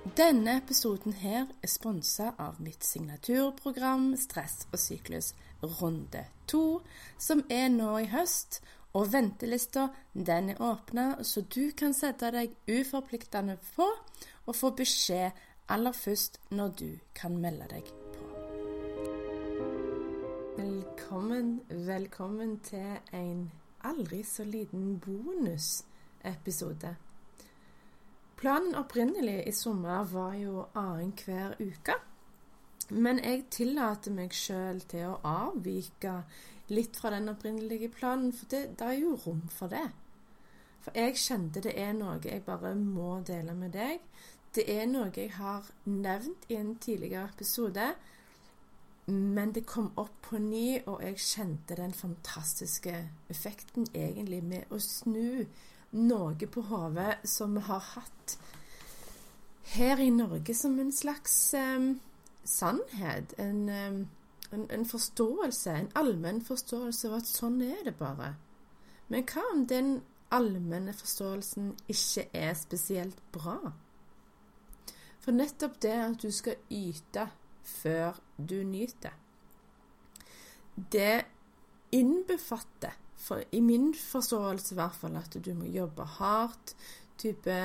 Denne episoden her er sponsa av mitt signaturprogram Stress og syklus runde to, som er nå i høst. Og ventelista den er åpna, så du kan sette deg uforpliktende på og få beskjed aller først når du kan melde deg på. Velkommen, velkommen til en aldri så liten bonusepisode. Planen opprinnelig i sommer var jo annenhver uke. Men jeg tillater meg sjøl til å avvike litt fra den opprinnelige planen, for det, det, er jo rom for det. For jeg kjente det er noe jeg bare må dele med deg. Det er noe jeg har nevnt i en tidligere episode, men det kom opp på ny, og jeg kjente den fantastiske effekten egentlig med å snu noe på hodet som vi har hatt her i Norge som en slags um, sannhet. En, um, en, en, forståelse, en allmenn forståelse av at sånn er det bare. Men hva om den allmenne forståelsen ikke er spesielt bra? For nettopp det at du skal yte før du nyter, det innbefatter for i min forståelse i hvert fall at du må jobbe hardt. Type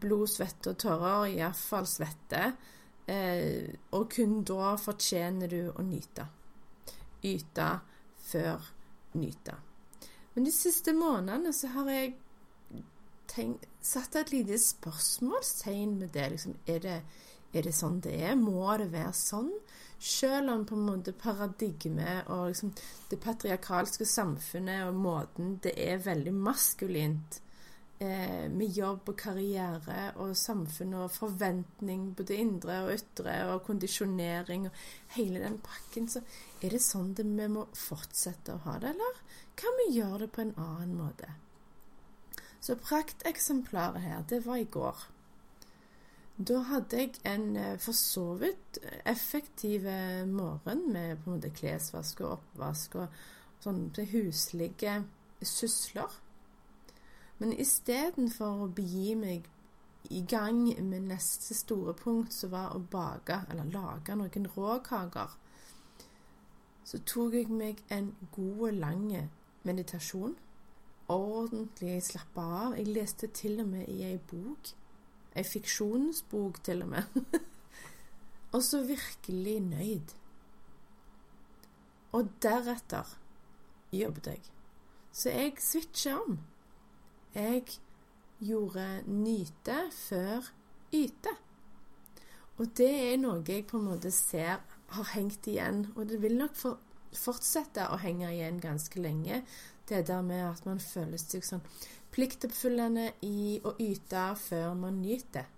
blod, svette og tårer, iallfall svette. Eh, og kun da fortjener du å nyte. Yte før nyte. Men de siste månedene så har jeg tenkt, satt et lite spørsmålstegn med det. Liksom, er det. Er det sånn det er? Må det være sånn? Selv om på en måte paradigmet og liksom det patriarkalske samfunnet og måten det er veldig maskulint eh, med jobb og karriere og samfunn og forventning, både indre og ytre, og kondisjonering og hele den pakken, så er det sånn det vi må fortsette å ha det, eller kan vi gjøre det på en annen måte? Så prakteksemplaret her, det var i går. Da hadde jeg en eh, for så vidt effektiv eh, morgen med på en måte klesvask og oppvask og sånne huslige sysler. Men istedenfor å begi meg i gang med neste store punkt, som var å bake eller lage noen råkaker, så tok jeg meg en god, lang meditasjon. Ordentlig slappa av. Jeg leste til og med i ei bok Ei fiksjonsbok, til og med. og så virkelig nøyd. Og deretter jobbet jeg. Så jeg switcha om. Jeg gjorde nyte før yte. Og det er noe jeg på en måte ser har hengt igjen, og det vil nok for, fortsette å henge igjen ganske lenge. Det der med at man føler seg sånn pliktoppfyllende i å yte før man nyter.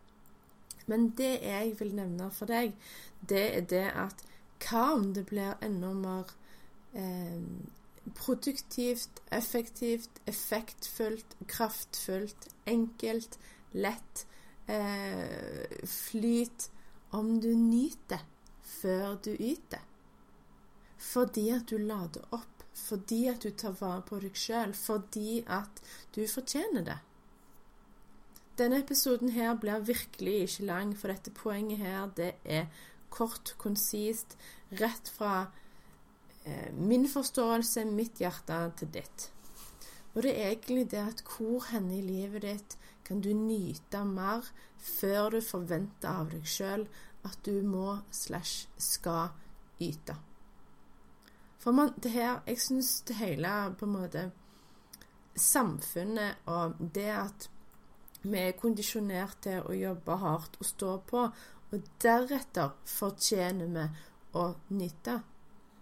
Men det jeg vil nevne for deg, det er det at hva om det blir enda mer eh, produktivt, effektivt, effektfullt, kraftfullt, enkelt, lett, eh, flyt om du nyter før du yter? Fordi at du lader opp fordi at du tar vare på deg sjøl, fordi at du fortjener det. Denne episoden her blir virkelig ikke lang, for dette poenget her, det er kort, konsist, rett fra eh, min forståelse, mitt hjerte, til ditt. Og det er egentlig det at hvor henne i livet ditt kan du nyte mer før du forventer av deg sjøl at du må slash skal yte. For man, det her Jeg syns det hele på en måte Samfunnet og det at vi er kondisjonert til å jobbe hardt og stå på, og deretter fortjener vi å nyte.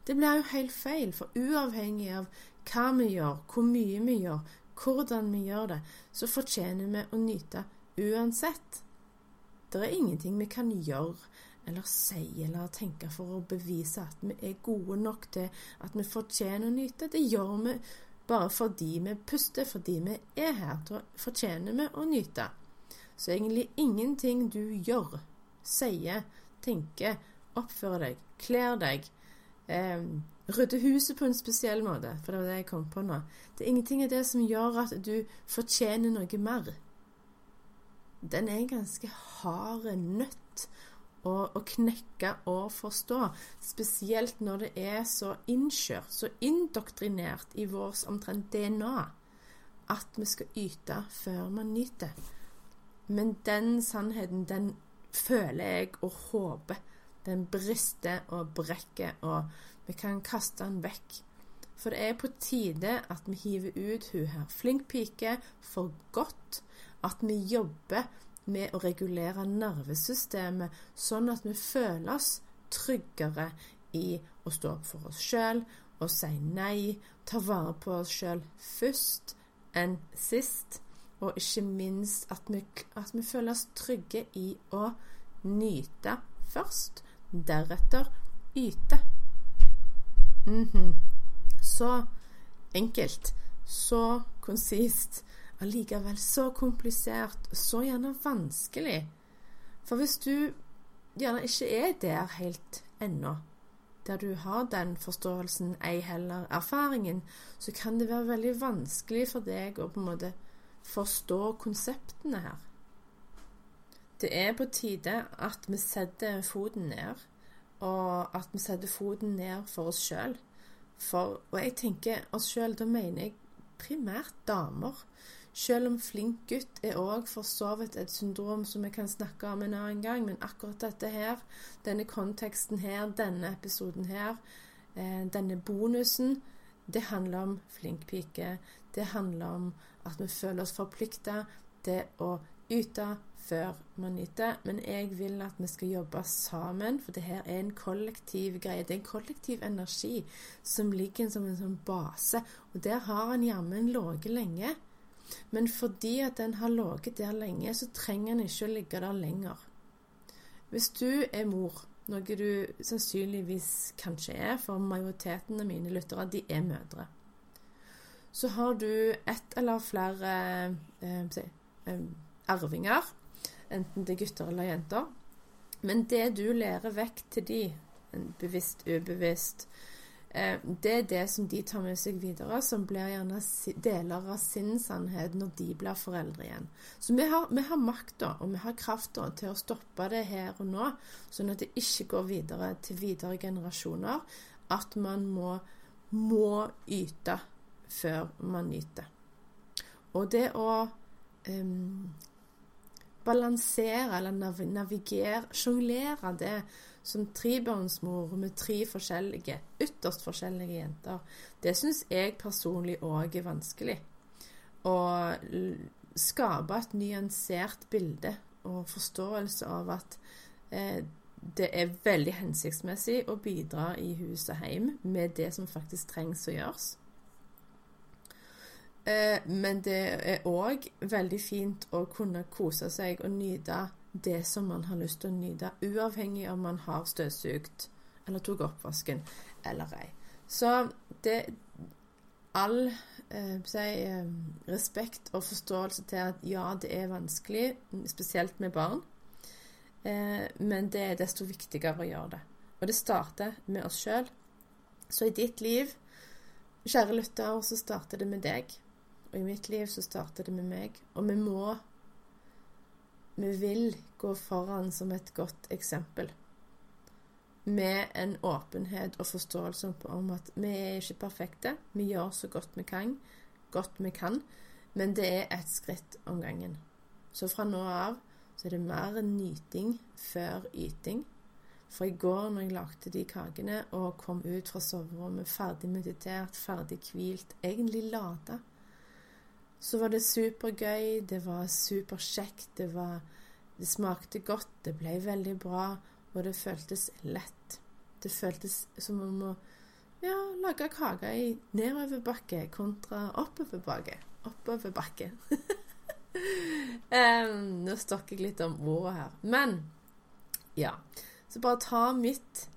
Det blir jo helt feil, for uavhengig av hva vi gjør, hvor mye vi gjør, hvordan vi gjør det, så fortjener vi å nyte uansett. Det er ingenting vi kan gjøre eller si eller tenke for å bevise at vi er gode nok til at vi fortjener å nyte. Det gjør vi bare fordi vi puster, fordi vi er her. Da fortjener vi å nyte. Så egentlig ingenting du gjør, sier, tenker, oppfører deg, kler deg, eh, rydder huset på en spesiell måte, for det var det jeg kom på nå. Det er ingenting av det som gjør at du fortjener noe mer. Den er en ganske hard nøtt å, å knekke og forstå, spesielt når det er så innkjørt, så indoktrinert i vårt omtrent DNA at vi skal yte før man nyter. Men den sannheten, den føler jeg og håper. Den brister og brekker, og vi kan kaste den vekk. For det er på tide at vi hiver ut hun her flink pike for godt. At vi jobber med å regulere nervesystemet, sånn at vi føler oss tryggere i å stå opp for oss sjøl og si nei, ta vare på oss sjøl først enn sist og ikke minst at vi, at vi føler oss trygge i å nyte først, deretter yte. Mm -hmm. Så enkelt, så konsist, allikevel så komplisert, så gjerne vanskelig. For hvis du gjerne ikke er der helt ennå, der du har den forståelsen, ei heller erfaringen, så kan det være veldig vanskelig for deg å på en måte forstå konseptene her. Det er på tide at vi setter foten ned, og at vi setter foten ned for oss sjøl. Og jeg tenker oss sjøl, da mener jeg primært damer. Selv om flink gutt er òg for så vidt et syndrom som vi kan snakke om en annen gang, men akkurat dette her, denne konteksten her, denne episoden her, eh, denne bonusen, det handler om flink pike. Det handler om at vi føler oss forplikta til å yte før man nyter. Men jeg vil at vi skal jobbe sammen, for det her er en kollektiv greie. Det er en kollektiv energi som ligger som en sånn base, og der har han jammen ligget lenge. Men fordi at den har ligget der lenge, så trenger den ikke å ligge der lenger. Hvis du er mor, noe du sannsynligvis kanskje er, for majoriteten av mine lyttere, de er mødre så har du ett eller flere eh, eh, arvinger, enten det er gutter eller jenter. Men det du lærer vekk til de, bevisst, ubevisst, det er det som de tar med seg videre, som blir gjerne deler av sin sannhet når de blir foreldre igjen. Så vi har, vi har makta og vi har krafta til å stoppe det her og nå, sånn at det ikke går videre til videre generasjoner. At man må, må yte før man nyter. Og det å um, balansere eller nav navigere, sjonglere det som trebarnsmor med tre forskjellige, ytterst forskjellige jenter, det syns jeg personlig òg er vanskelig. Å skape et nyansert bilde og forståelse av at eh, det er veldig hensiktsmessig å bidra i hus og hjem med det som faktisk trengs å gjøres. Eh, men det er òg veldig fint å kunne kose seg og nyte det som man har lyst til å nyte, uavhengig om man har støvsugd eller tok oppvasken eller ei. Så det all eh, si, eh, respekt og forståelse til at ja, det er vanskelig, spesielt med barn, eh, men det er desto viktigere å gjøre det. Og det starter med oss sjøl. Så i ditt liv, kjære lytter, så starter det med deg. Og i mitt liv så starter det med meg. Og vi må Vi vil gå foran som et godt eksempel. Med en åpenhet og forståelse om at vi er ikke perfekte. Vi gjør så godt vi kan, godt vi kan, men det er ett skritt om gangen. Så fra nå av så er det mer nyting før yting. For i går når jeg lagde de kakene og kom ut fra soverommet ferdig meditert, ferdig hvilt, egentlig lada så var det supergøy, det var superkjekt, det var Det smakte godt, det ble veldig bra, og det føltes lett. Det føltes som om å ja, lage kake i nedoverbakke kontra oppoverbakke. Oppoverbakke. nå stokker jeg litt om ordet her. Men ja. Så bare ta mitt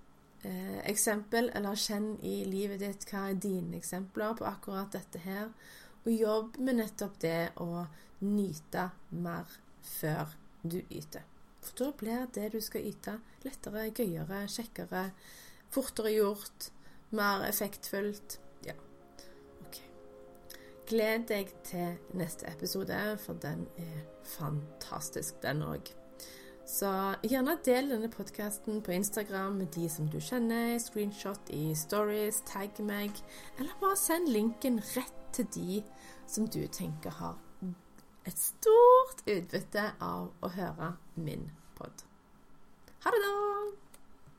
eh, eksempel, eller kjenn i livet ditt hva er dine eksempler på akkurat dette her, og jobb med nettopp det å nyte mer før du yter. For da blir det du skal yte, lettere, gøyere, kjekkere, fortere gjort, mer effektfullt. Ja, OK. Gled deg til neste episode, for den er fantastisk, den òg. Så gjerne del denne podkasten på Instagram med de som du kjenner, screenshot i stories, tagg meg, eller bare send linken rett til de som du tenker har et stort utbytte av å høre min pod. Ha det, da!